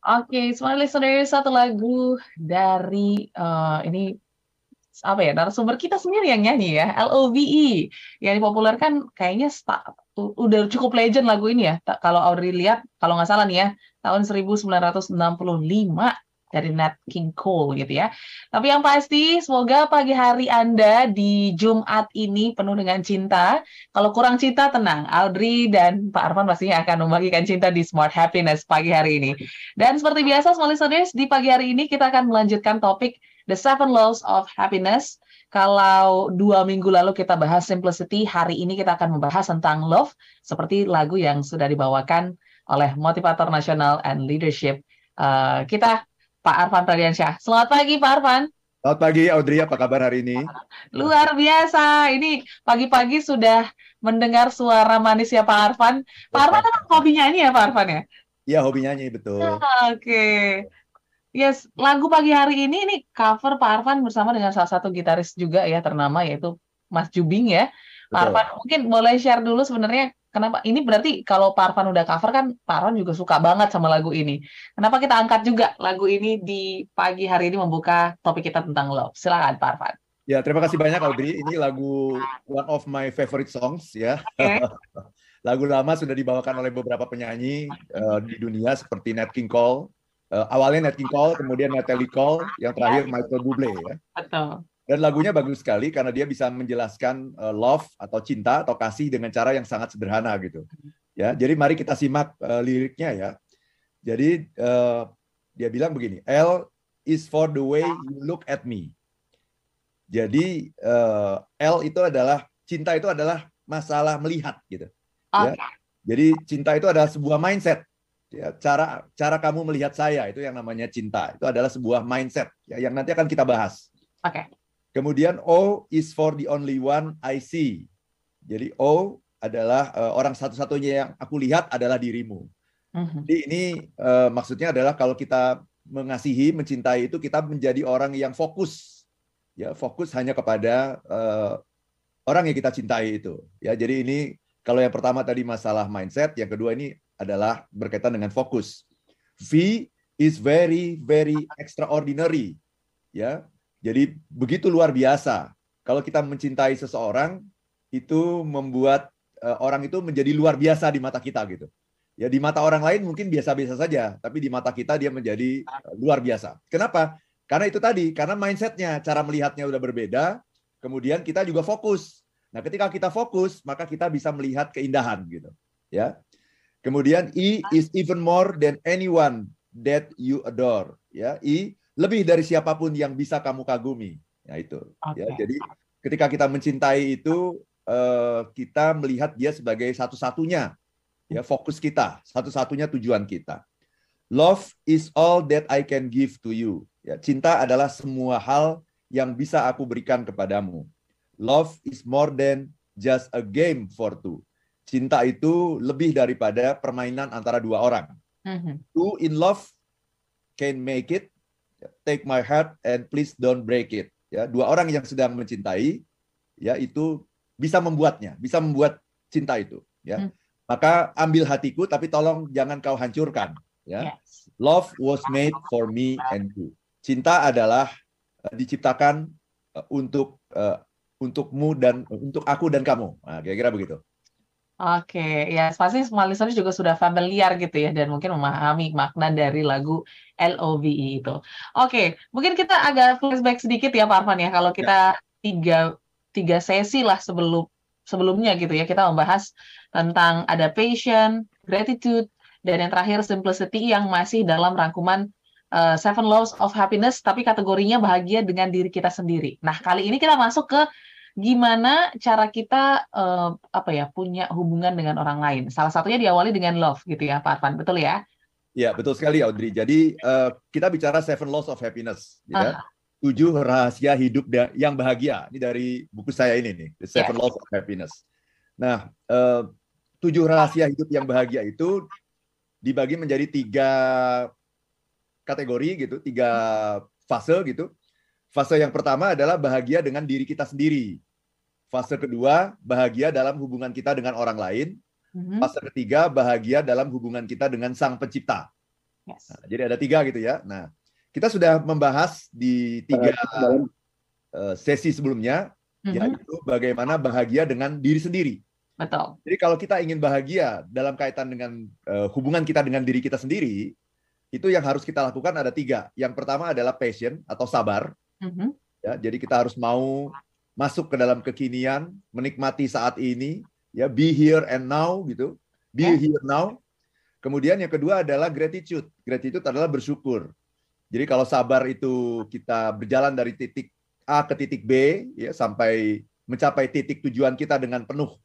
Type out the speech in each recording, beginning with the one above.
Oke, smart listener satu lagu dari uh, ini apa ya narasumber kita sendiri yang nyanyi ya LOVE yang dipopulerkan kayaknya udah cukup legend lagu ini ya. Kalau Audrey lihat kalau nggak salah nih ya tahun 1965 dari Nat King Cole gitu ya. Tapi yang pasti semoga pagi hari Anda di Jumat ini penuh dengan cinta. Kalau kurang cinta tenang, Audrey dan Pak Arfan pastinya akan membagikan cinta di Smart Happiness pagi hari ini. Dan seperti biasa small listeners, di pagi hari ini kita akan melanjutkan topik The Seven Laws of Happiness. Kalau dua minggu lalu kita bahas simplicity, hari ini kita akan membahas tentang love, seperti lagu yang sudah dibawakan oleh motivator nasional and leadership. Uh, kita Pak Arfan Pradiansyah. Selamat pagi Pak Arfan. Selamat pagi Audrey, apa kabar hari ini? Luar biasa. Ini pagi-pagi sudah mendengar suara manis ya Pak Arfan. Pak Arfan kan hobinya ini ya Pak Arfan ya? Iya, hobi nyanyi betul. Oke. Okay. Yes, lagu pagi hari ini ini cover Pak Arfan bersama dengan salah satu gitaris juga ya ternama yaitu Mas Jubing ya. Pak Arfan mungkin boleh share dulu sebenarnya Kenapa? Ini berarti kalau Parvan udah cover kan Parvan juga suka banget sama lagu ini. Kenapa kita angkat juga lagu ini di pagi hari ini membuka topik kita tentang love? Silakan Parvan. Ya, terima kasih banyak Audrey. Ini lagu one of my favorite songs ya. Okay. lagu lama sudah dibawakan oleh beberapa penyanyi uh, di dunia seperti Nat King Cole. Uh, awalnya Nat King Cole, kemudian Natalie Cole, yang terakhir Michael Bublé ya. Betul. Dan lagunya bagus sekali karena dia bisa menjelaskan uh, love atau cinta atau kasih dengan cara yang sangat sederhana gitu. Ya, jadi mari kita simak uh, liriknya ya. Jadi uh, dia bilang begini, L is for the way you look at me. Jadi uh, L itu adalah cinta itu adalah masalah melihat gitu. Ya. Jadi cinta itu adalah sebuah mindset. Ya, cara cara kamu melihat saya itu yang namanya cinta. Itu adalah sebuah mindset ya, yang nanti akan kita bahas. Oke. Okay. Kemudian O is for the only one I see. Jadi O adalah uh, orang satu-satunya yang aku lihat adalah dirimu. Uh-huh. Jadi ini uh, maksudnya adalah kalau kita mengasihi, mencintai itu kita menjadi orang yang fokus, ya fokus hanya kepada uh, orang yang kita cintai itu. Ya jadi ini kalau yang pertama tadi masalah mindset, yang kedua ini adalah berkaitan dengan fokus. V is very very extraordinary. Ya, jadi begitu luar biasa. Kalau kita mencintai seseorang, itu membuat uh, orang itu menjadi luar biasa di mata kita gitu. Ya di mata orang lain mungkin biasa-biasa saja, tapi di mata kita dia menjadi uh, luar biasa. Kenapa? Karena itu tadi, karena mindsetnya, cara melihatnya udah berbeda. Kemudian kita juga fokus. Nah, ketika kita fokus, maka kita bisa melihat keindahan gitu. Ya. Kemudian E is even more than anyone that you adore. Ya, E lebih dari siapa pun yang bisa kamu kagumi. Ya itu. Okay. Ya, jadi ketika kita mencintai itu uh, kita melihat dia sebagai satu-satunya ya fokus kita, satu-satunya tujuan kita. Love is all that I can give to you. Ya, cinta adalah semua hal yang bisa aku berikan kepadamu. Love is more than just a game for two. Cinta itu lebih daripada permainan antara dua orang. Mm-hmm. Two in love can make it, take my heart and please don't break it. Ya, dua orang yang sedang mencintai, ya itu bisa membuatnya, bisa membuat cinta itu. Ya, hmm. maka ambil hatiku, tapi tolong jangan kau hancurkan. Ya, yes. love was made for me and you. Cinta adalah uh, diciptakan uh, untuk uh, untukmu dan untuk aku dan kamu. Nah, kira-kira begitu. Oke, ya pasti semua listeners juga sudah familiar gitu ya dan mungkin memahami makna dari lagu LOVE itu. Oke, mungkin kita agak flashback sedikit ya Pak Arfan ya kalau kita ya. tiga tiga sesi lah sebelum sebelumnya gitu ya kita membahas tentang ada passion, gratitude dan yang terakhir simplicity yang masih dalam rangkuman uh, Seven Laws of Happiness tapi kategorinya bahagia dengan diri kita sendiri. Nah, kali ini kita masuk ke gimana cara kita uh, apa ya punya hubungan dengan orang lain. Salah satunya diawali dengan love gitu ya, Pak Arfan. Betul ya? Ya, betul sekali Audrey. Jadi uh, kita bicara Seven Laws of Happiness, ya. Uh. Tujuh rahasia hidup yang bahagia. Ini dari buku saya ini nih, The Seven yes. Laws of Happiness. Nah, uh, tujuh rahasia hidup yang bahagia itu dibagi menjadi tiga kategori gitu, tiga fase gitu. Fase yang pertama adalah bahagia dengan diri kita sendiri. Fase kedua, bahagia dalam hubungan kita dengan orang lain. Mm-hmm. Fase ketiga, bahagia dalam hubungan kita dengan sang pencipta. Yes. Nah, jadi ada tiga gitu ya. Nah, kita sudah membahas di tiga uh, sesi sebelumnya, mm-hmm. yaitu bagaimana bahagia dengan diri sendiri. Betul. Jadi kalau kita ingin bahagia dalam kaitan dengan uh, hubungan kita dengan diri kita sendiri, itu yang harus kita lakukan ada tiga. Yang pertama adalah passion atau sabar. Mm-hmm. Ya, jadi kita harus mau masuk ke dalam kekinian, menikmati saat ini, ya be here and now gitu, be yeah. here now. Kemudian yang kedua adalah gratitude. Gratitude adalah bersyukur. Jadi kalau sabar itu kita berjalan dari titik A ke titik B ya sampai mencapai titik tujuan kita dengan penuh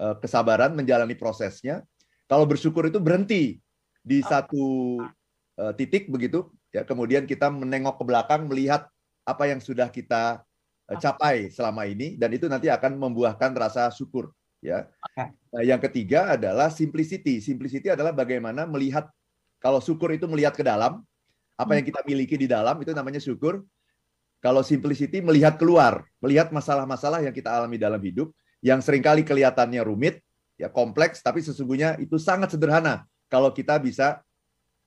uh, kesabaran menjalani prosesnya. Kalau bersyukur itu berhenti di satu uh, titik begitu ya kemudian kita menengok ke belakang melihat apa yang sudah kita uh, capai selama ini dan itu nanti akan membuahkan rasa syukur ya. Nah, yang ketiga adalah simplicity. Simplicity adalah bagaimana melihat kalau syukur itu melihat ke dalam, apa yang kita miliki di dalam itu namanya syukur. Kalau simplicity melihat keluar, melihat masalah-masalah yang kita alami dalam hidup yang sering kali kelihatannya rumit, ya kompleks, tapi sesungguhnya itu sangat sederhana kalau kita bisa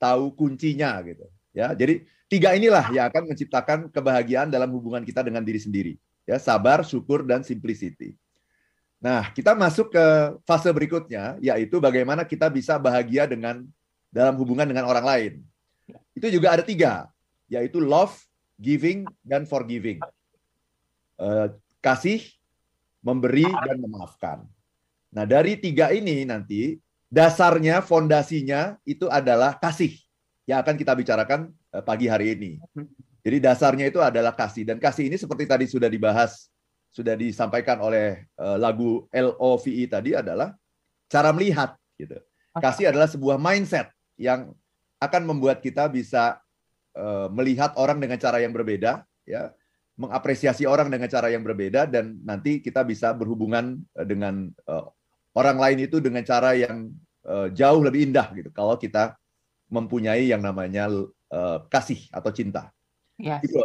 tahu kuncinya gitu. Ya, jadi tiga inilah yang akan menciptakan kebahagiaan dalam hubungan kita dengan diri sendiri. Ya, sabar, syukur, dan simplicity. Nah, kita masuk ke fase berikutnya, yaitu bagaimana kita bisa bahagia dengan dalam hubungan dengan orang lain. Itu juga ada tiga, yaitu love, giving, dan forgiving. Uh, kasih, memberi, dan memaafkan. Nah, dari tiga ini nanti, dasarnya, fondasinya itu adalah kasih yang akan kita bicarakan pagi hari ini. Jadi dasarnya itu adalah kasih. Dan kasih ini seperti tadi sudah dibahas, sudah disampaikan oleh uh, lagu LOVE tadi adalah cara melihat. gitu. Kasih adalah sebuah mindset yang akan membuat kita bisa uh, melihat orang dengan cara yang berbeda, ya, mengapresiasi orang dengan cara yang berbeda, dan nanti kita bisa berhubungan dengan uh, orang lain itu dengan cara yang uh, jauh lebih indah gitu. Kalau kita mempunyai yang namanya uh, kasih atau cinta. Yes. Itu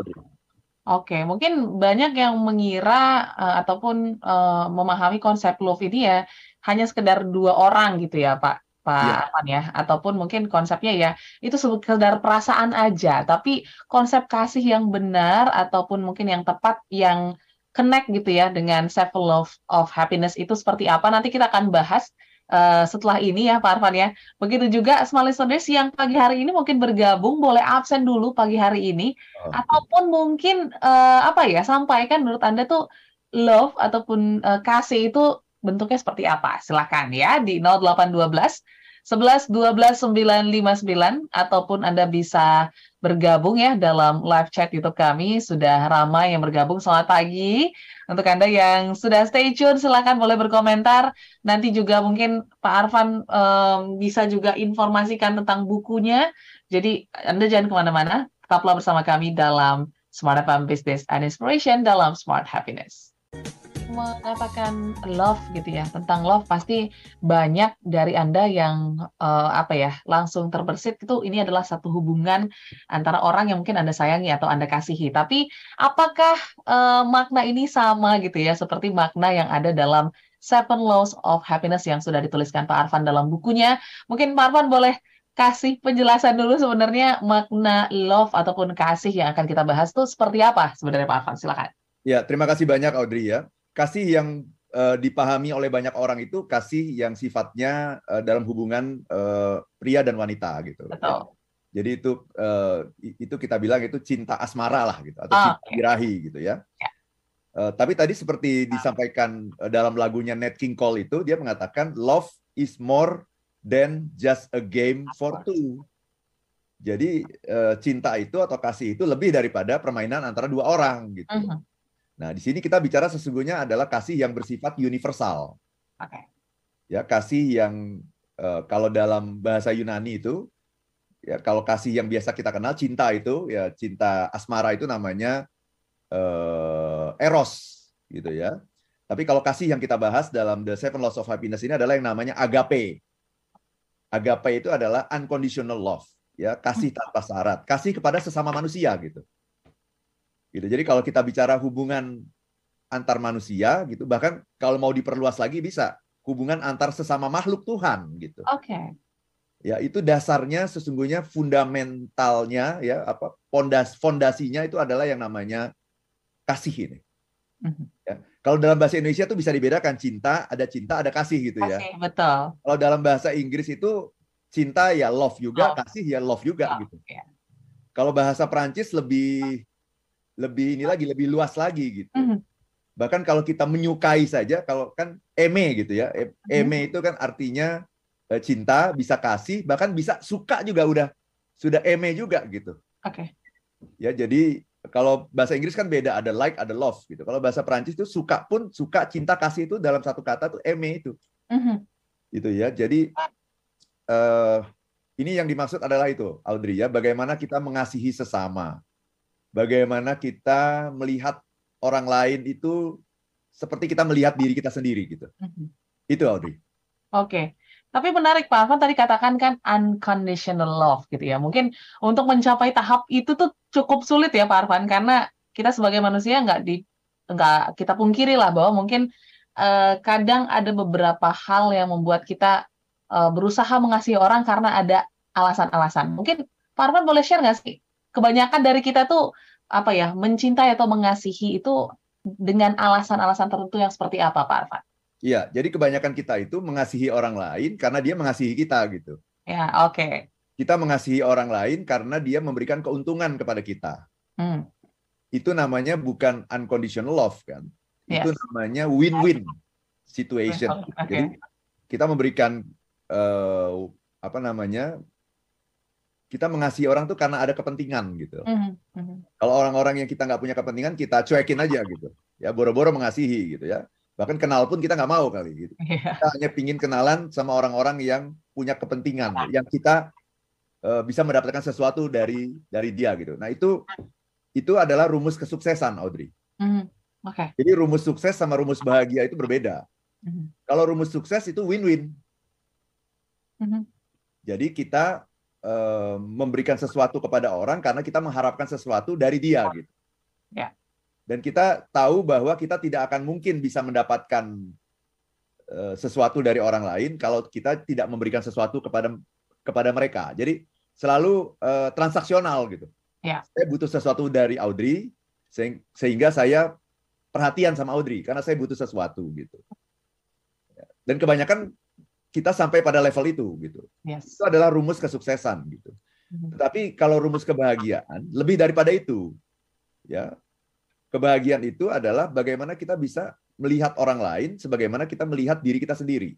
Oke, mungkin banyak yang mengira uh, ataupun uh, memahami konsep love ini ya hanya sekedar dua orang gitu ya, Pak. Pak ya. Arman ya, ataupun mungkin konsepnya ya itu sekedar perasaan aja, tapi konsep kasih yang benar ataupun mungkin yang tepat yang connect gitu ya dengan seven love of happiness itu seperti apa nanti kita akan bahas uh, setelah ini ya Pak Arfan ya. Begitu juga small listeners yang pagi hari ini mungkin bergabung boleh absen dulu pagi hari ini oh. ataupun mungkin uh, apa ya sampaikan menurut Anda tuh love ataupun uh, kasih itu bentuknya seperti apa? Silakan ya di 0812 11 12 959 ataupun Anda bisa bergabung ya dalam live chat YouTube kami. Sudah ramai yang bergabung. Selamat pagi. Untuk Anda yang sudah stay tune, silakan boleh berkomentar. Nanti juga mungkin Pak Arfan um, bisa juga informasikan tentang bukunya. Jadi Anda jangan ke mana-mana. Tetaplah bersama kami dalam Smart FM Business and Inspiration dalam Smart Happiness mengatakan love gitu ya tentang love pasti banyak dari anda yang uh, apa ya langsung terbersit itu ini adalah satu hubungan antara orang yang mungkin anda sayangi atau anda kasihi. Tapi apakah uh, makna ini sama gitu ya seperti makna yang ada dalam Seven Laws of Happiness yang sudah dituliskan Pak Arfan dalam bukunya? Mungkin Pak Arfan boleh kasih penjelasan dulu sebenarnya makna love ataupun kasih yang akan kita bahas tuh seperti apa sebenarnya Pak Arfan? Silakan. Ya, terima kasih banyak Audrey ya kasih yang uh, dipahami oleh banyak orang itu kasih yang sifatnya uh, dalam hubungan uh, pria dan wanita gitu. Betul. Jadi itu uh, itu kita bilang itu cinta asmara lah gitu atau oh, cinta okay. birahi gitu ya. Yeah. Uh, tapi tadi seperti disampaikan uh, dalam lagunya Nat King Cole itu dia mengatakan love is more than just a game for two. Jadi uh, cinta itu atau kasih itu lebih daripada permainan antara dua orang gitu. Uh -huh. Nah, di sini kita bicara sesungguhnya adalah kasih yang bersifat universal. Okay. Ya, kasih yang uh, kalau dalam bahasa Yunani itu ya kalau kasih yang biasa kita kenal cinta itu ya cinta asmara itu namanya uh, eros gitu ya. Tapi kalau kasih yang kita bahas dalam The Seven Laws of Happiness ini adalah yang namanya agape. Agape itu adalah unconditional love, ya kasih tanpa syarat, kasih kepada sesama manusia gitu. Gitu. Jadi kalau kita bicara hubungan antar manusia gitu, bahkan kalau mau diperluas lagi bisa hubungan antar sesama makhluk Tuhan gitu. Oke. Okay. ya itu dasarnya sesungguhnya fundamentalnya ya apa fondas fondasinya itu adalah yang namanya kasih ini. Mm-hmm. Ya. Kalau dalam bahasa Indonesia itu bisa dibedakan cinta, ada cinta, ada kasih gitu ya. Kasih, betul. Kalau dalam bahasa Inggris itu cinta ya love juga, love. kasih ya love juga love, gitu. Yeah. Kalau bahasa Perancis lebih lebih ini lagi lebih luas lagi gitu. Mm-hmm. Bahkan kalau kita menyukai saja, kalau kan eme gitu ya, mm-hmm. eme itu kan artinya eh, cinta, bisa kasih, bahkan bisa suka juga udah sudah eme juga gitu. Oke. Okay. Ya jadi kalau bahasa Inggris kan beda, ada like, ada love gitu. Kalau bahasa Perancis itu suka pun suka, cinta, kasih itu dalam satu kata tuh eme itu. Mm-hmm. Gitu ya. Jadi uh, ini yang dimaksud adalah itu, Audrey ya, bagaimana kita mengasihi sesama. Bagaimana kita melihat orang lain itu seperti kita melihat diri kita sendiri gitu. Mm-hmm. Itu Audrey. Oke. Okay. Tapi menarik Pak Afan tadi katakan kan unconditional love gitu ya. Mungkin untuk mencapai tahap itu tuh cukup sulit ya Pak Arfan karena kita sebagai manusia nggak di nggak kita pungkiri lah bahwa mungkin eh, kadang ada beberapa hal yang membuat kita uh, berusaha mengasihi orang karena ada alasan-alasan. Mungkin Pak Arman boleh share nggak sih? Kebanyakan dari kita tuh apa ya mencintai atau mengasihi itu dengan alasan-alasan tertentu yang seperti apa, Pak Arfan? Iya, jadi kebanyakan kita itu mengasihi orang lain karena dia mengasihi kita gitu. Ya, oke. Okay. Kita mengasihi orang lain karena dia memberikan keuntungan kepada kita. Hmm. Itu namanya bukan unconditional love kan? Yes. Itu namanya win-win situation. Okay. Jadi kita memberikan uh, apa namanya kita mengasihi orang tuh karena ada kepentingan gitu. Mm -hmm. Kalau orang-orang yang kita nggak punya kepentingan kita cuekin aja gitu. Ya boro-boro mengasihi gitu ya. Bahkan kenal pun kita nggak mau kali gitu. Yeah. Kita hanya pingin kenalan sama orang-orang yang punya kepentingan, yang kita uh, bisa mendapatkan sesuatu dari dari dia gitu. Nah itu itu adalah rumus kesuksesan, Audrey. Mm -hmm. Okay. Jadi rumus sukses sama rumus bahagia itu berbeda. Mm -hmm. Kalau rumus sukses itu win-win. Mm-hmm. Jadi kita uh, memberikan sesuatu kepada orang karena kita mengharapkan sesuatu dari dia gitu. Ya. Dan kita tahu bahwa kita tidak akan mungkin bisa mendapatkan uh, sesuatu dari orang lain kalau kita tidak memberikan sesuatu kepada kepada mereka. Jadi selalu uh, transaksional gitu. Ya. Saya butuh sesuatu dari Audrey sehingga saya perhatian sama Audrey karena saya butuh sesuatu gitu. Dan kebanyakan kita sampai pada level itu gitu. Yes. Itu adalah rumus kesuksesan gitu. Mm-hmm. Tetapi kalau rumus kebahagiaan lebih daripada itu. Ya. Kebahagiaan itu adalah bagaimana kita bisa melihat orang lain sebagaimana kita melihat diri kita sendiri.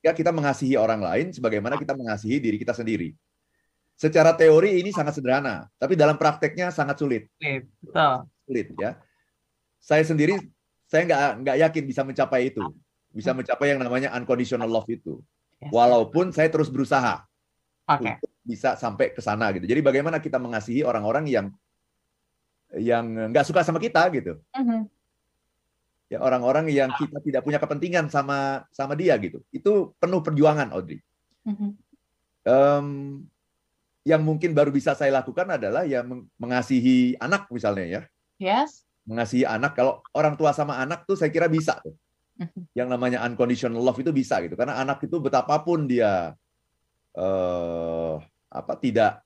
Ya, kita mengasihi orang lain sebagaimana kita mengasihi diri kita sendiri. Secara teori ini sangat sederhana, tapi dalam prakteknya sangat sulit. Betul. Sulit ya. Saya sendiri saya nggak nggak yakin bisa mencapai itu bisa hmm. mencapai yang namanya unconditional love itu. Walaupun saya terus berusaha okay. untuk bisa sampai ke sana gitu. Jadi bagaimana kita mengasihi orang-orang yang yang nggak suka sama kita gitu. Mm-hmm. Ya orang-orang yang kita tidak punya kepentingan sama sama dia gitu. Itu penuh perjuangan, Audrey. Mm-hmm. Um, yang mungkin baru bisa saya lakukan adalah ya mengasihi anak misalnya ya. Yes. Mengasihi anak. Kalau orang tua sama anak tuh saya kira bisa tuh yang namanya unconditional love itu bisa gitu. Karena anak itu betapapun dia uh, apa tidak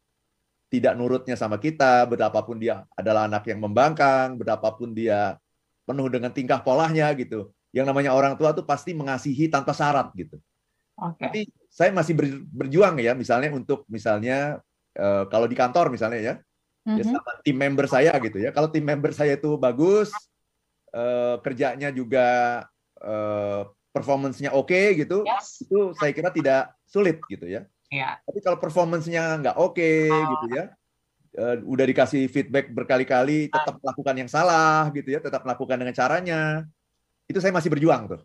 tidak nurutnya sama kita betapapun dia adalah anak yang membangkang betapapun dia penuh dengan tingkah polanya gitu. Yang namanya orang tua tuh pasti mengasihi tanpa syarat gitu. Okay. tapi saya masih ber, berjuang ya misalnya untuk misalnya uh, kalau di kantor misalnya ya mm-hmm. ya sama tim member saya gitu ya. Kalau tim member saya itu bagus uh, kerjanya juga uh, performance-nya oke okay, gitu, yes. itu saya kira tidak sulit gitu ya. Yeah. Tapi kalau performance-nya nggak oke okay, oh. gitu ya, uh, udah dikasih feedback berkali-kali, tetap melakukan yang salah gitu ya, tetap melakukan dengan caranya, itu saya masih berjuang tuh.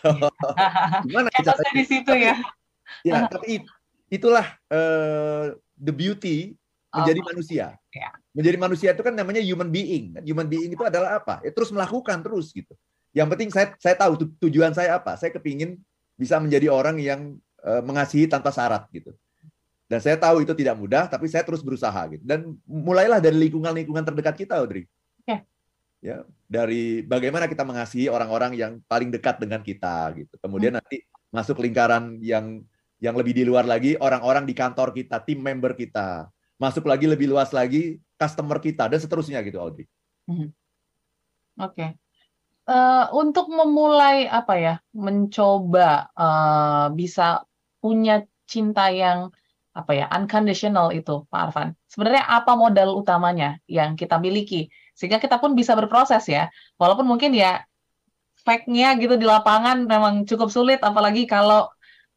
Gimana kita di situ ya? Ya, tapi itulah uh, the beauty menjadi oh. manusia. Yeah. Menjadi manusia itu kan namanya human being. Human being itu adalah apa? Ya, terus melakukan terus gitu. Yang penting saya saya tahu tujuan saya apa. Saya kepingin bisa menjadi orang yang uh, mengasihi tanpa syarat gitu. Dan saya tahu itu tidak mudah, tapi saya terus berusaha gitu. Dan mulailah dari lingkungan-lingkungan terdekat kita, Audrey. Okay. Ya, dari bagaimana kita mengasihi orang-orang yang paling dekat dengan kita gitu. Kemudian hmm. nanti masuk lingkaran yang yang lebih di luar lagi orang-orang di kantor kita, tim member kita, masuk lagi lebih luas lagi customer kita dan seterusnya gitu Audrey. Hmm. Oke. Okay. Uh, untuk memulai apa ya, mencoba uh, bisa punya cinta yang apa ya unconditional itu Pak Arfan. Sebenarnya apa modal utamanya yang kita miliki sehingga kita pun bisa berproses ya. Walaupun mungkin ya fact-nya gitu di lapangan memang cukup sulit apalagi kalau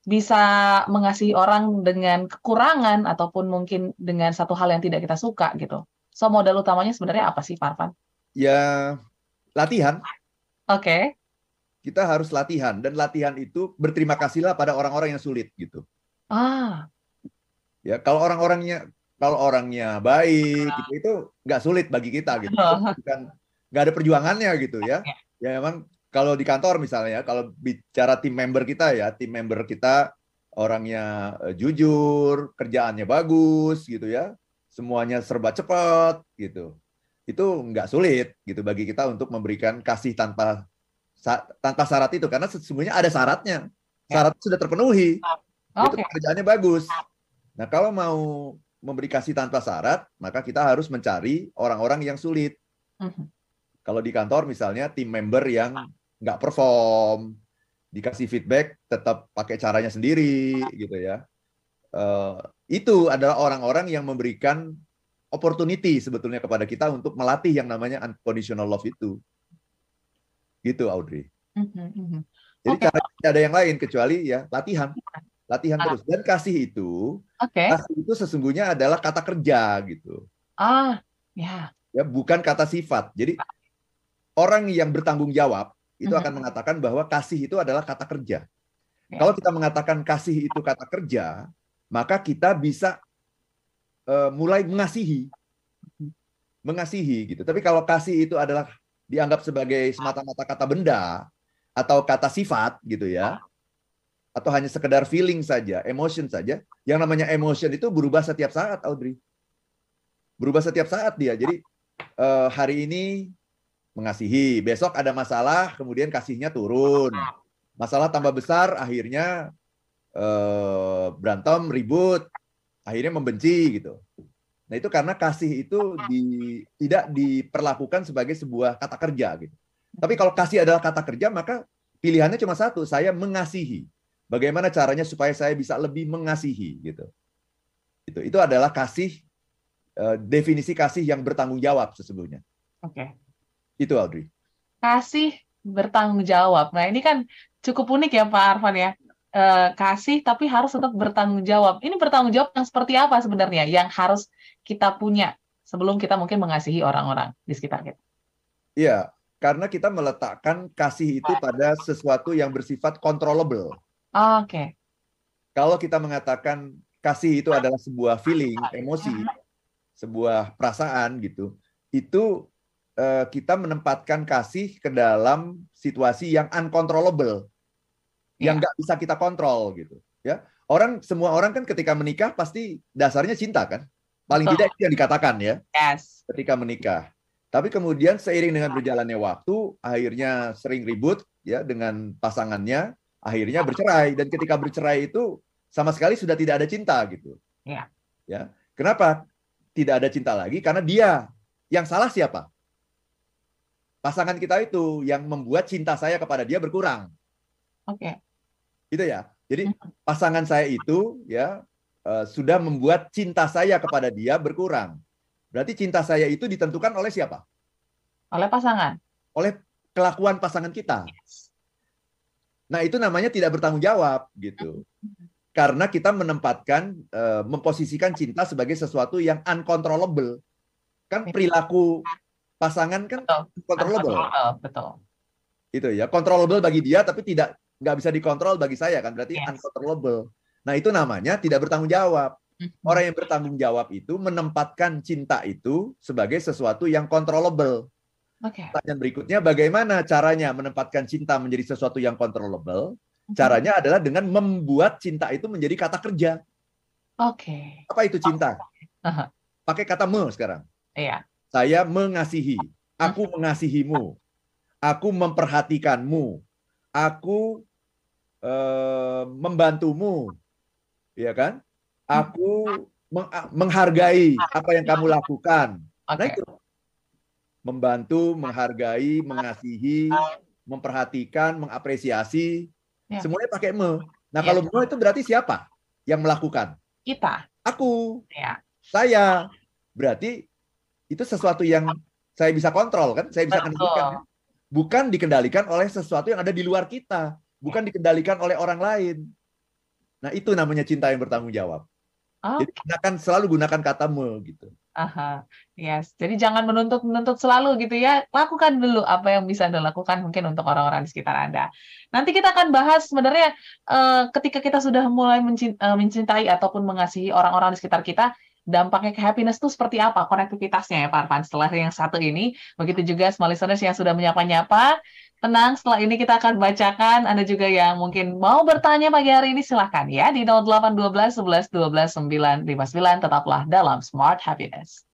bisa mengasihi orang dengan kekurangan ataupun mungkin dengan satu hal yang tidak kita suka gitu. So modal utamanya sebenarnya apa sih Parvan? Ya latihan. Oke. Okay. Kita harus latihan dan latihan itu berterima kasihlah pada orang-orang yang sulit gitu. Ah. Ya kalau orang-orangnya kalau orangnya baik gitu itu nggak sulit bagi kita gitu. Bukan nggak ada perjuangannya gitu ya. Ya memang kalau di kantor misalnya, ya, kalau bicara tim member kita ya, tim member kita orangnya eh, jujur, kerjaannya bagus gitu ya, semuanya serba cepat gitu. Itu nggak sulit gitu bagi kita untuk memberikan kasih tanpa tanpa syarat itu karena sesungguhnya ada syaratnya. Ya. Syarat sudah terpenuhi. Okay. Itu kerjaannya bagus. Nah, kalau mau memberi kasih tanpa syarat, maka kita harus mencari orang-orang yang sulit. Mhm. Kalau di kantor misalnya tim member yang nggak perform, dikasih feedback tetap pakai caranya sendiri gitu ya. Uh, itu adalah orang-orang yang memberikan opportunity sebetulnya kepada kita untuk melatih yang namanya unconditional love itu. Gitu Audrey. Mm-hmm. Jadi okay. cara tidak ada yang lain kecuali ya latihan. Latihan ah. terus dan kasih itu okay. kasih itu sesungguhnya adalah kata kerja gitu. Ah, ya. Ya, bukan kata sifat. Jadi orang yang bertanggung jawab itu mm-hmm. akan mengatakan bahwa kasih itu adalah kata kerja. Ya. Kalau kita mengatakan kasih itu kata kerja, maka kita bisa uh, mulai mengasihi, mengasihi gitu. Tapi kalau kasih itu adalah dianggap sebagai semata-mata kata benda atau kata sifat gitu ya, atau hanya sekedar feeling saja, emotion saja, yang namanya emotion itu berubah setiap saat, Audrey. Berubah setiap saat dia. Jadi uh, hari ini mengasihi. Besok ada masalah, kemudian kasihnya turun. Masalah tambah besar, akhirnya eh, berantem, ribut, akhirnya membenci gitu. Nah itu karena kasih itu di, tidak diperlakukan sebagai sebuah kata kerja gitu. Tapi kalau kasih adalah kata kerja, maka pilihannya cuma satu, saya mengasihi. Bagaimana caranya supaya saya bisa lebih mengasihi gitu. Itu itu adalah kasih eh, definisi kasih yang bertanggung jawab sesungguhnya. Oke. Okay. Itu Audrey. Kasih bertanggung jawab. Nah ini kan cukup unik ya Pak Arfan ya. E, kasih tapi harus tetap bertanggung jawab. Ini bertanggung jawab yang seperti apa sebenarnya yang harus kita punya sebelum kita mungkin mengasihi orang-orang di sekitar kita? Iya, karena kita meletakkan kasih itu pada sesuatu yang bersifat controllable. Oh, Oke. Okay. Kalau kita mengatakan kasih itu adalah sebuah feeling, emosi, sebuah perasaan gitu, itu Eh, kita menempatkan kasih ke dalam situasi yang uncontrollable, yang iya. nggak bisa kita kontrol gitu. Ya, orang semua orang kan ketika menikah pasti dasarnya cinta kan, paling tidak itu yang dikatakan ya. Yes. Ketika menikah. Tapi kemudian seiring dengan berjalannya waktu, akhirnya sering ribut ya dengan pasangannya, akhirnya bercerai dan ketika bercerai itu sama sekali sudah tidak ada cinta gitu. Ya. Ya. Kenapa tidak ada cinta lagi? Karena dia yang salah siapa? pasangan kita itu yang membuat cinta saya kepada dia berkurang. Oke. Okay. Itu ya. Jadi hmm. pasangan saya itu ya uh, sudah membuat cinta saya kepada dia berkurang. Berarti cinta saya itu ditentukan oleh siapa? Oleh pasangan. Oleh kelakuan pasangan kita. Nah, itu namanya tidak bertanggung jawab gitu. Hmm. Karena kita menempatkan uh, memposisikan cinta sebagai sesuatu yang uncontrollable. Kan perilaku pasangan kan betul. controllable. Betul, betul. Itu ya, controllable bagi dia tapi tidak nggak bisa dikontrol bagi saya kan berarti yes. uncontrollable. Nah, itu namanya tidak bertanggung jawab. Mm-hmm. Orang yang bertanggung jawab itu menempatkan cinta itu sebagai sesuatu yang controllable. Okay. Pertanyaan berikutnya, bagaimana caranya menempatkan cinta menjadi sesuatu yang controllable? Mm-hmm. Caranya adalah dengan membuat cinta itu menjadi kata kerja. Oke. Okay. Apa itu cinta? Uh-huh. Pakai kata me sekarang. Iya. Saya mengasihi. Aku mengasihimu. Aku memperhatikanmu. Aku uh, membantumu. ya kan? Aku meng menghargai apa yang kamu lakukan. Okay. Nah itu membantu, menghargai, mengasihi, memperhatikan, mengapresiasi, ya. semuanya pakai me. Nah ya. kalau me itu berarti siapa yang melakukan? Kita. Aku. Ya. Saya. Berarti itu sesuatu yang saya bisa kontrol kan? Saya bisa kendalikan. Kan? Bukan dikendalikan oleh sesuatu yang ada di luar kita, bukan dikendalikan oleh orang lain. Nah itu namanya cinta yang bertanggung jawab. Oh. Jadi gunakan selalu gunakan kata me gitu. Aha, yes. Jadi jangan menuntut-menuntut selalu gitu ya. Lakukan dulu apa yang bisa Anda lakukan mungkin untuk orang-orang di sekitar Anda. Nanti kita akan bahas sebenarnya uh, ketika kita sudah mulai eh, mencintai ataupun mengasihi orang-orang di sekitar kita, dampaknya ke happiness itu seperti apa konektivitasnya ya Pak Arfan setelah yang satu ini. Begitu juga small listeners yang sudah menyapa-nyapa. Tenang, setelah ini kita akan bacakan. Anda juga yang mungkin mau bertanya pagi hari ini, silahkan ya. Di 0812 11 12 959. Tetaplah dalam Smart Happiness.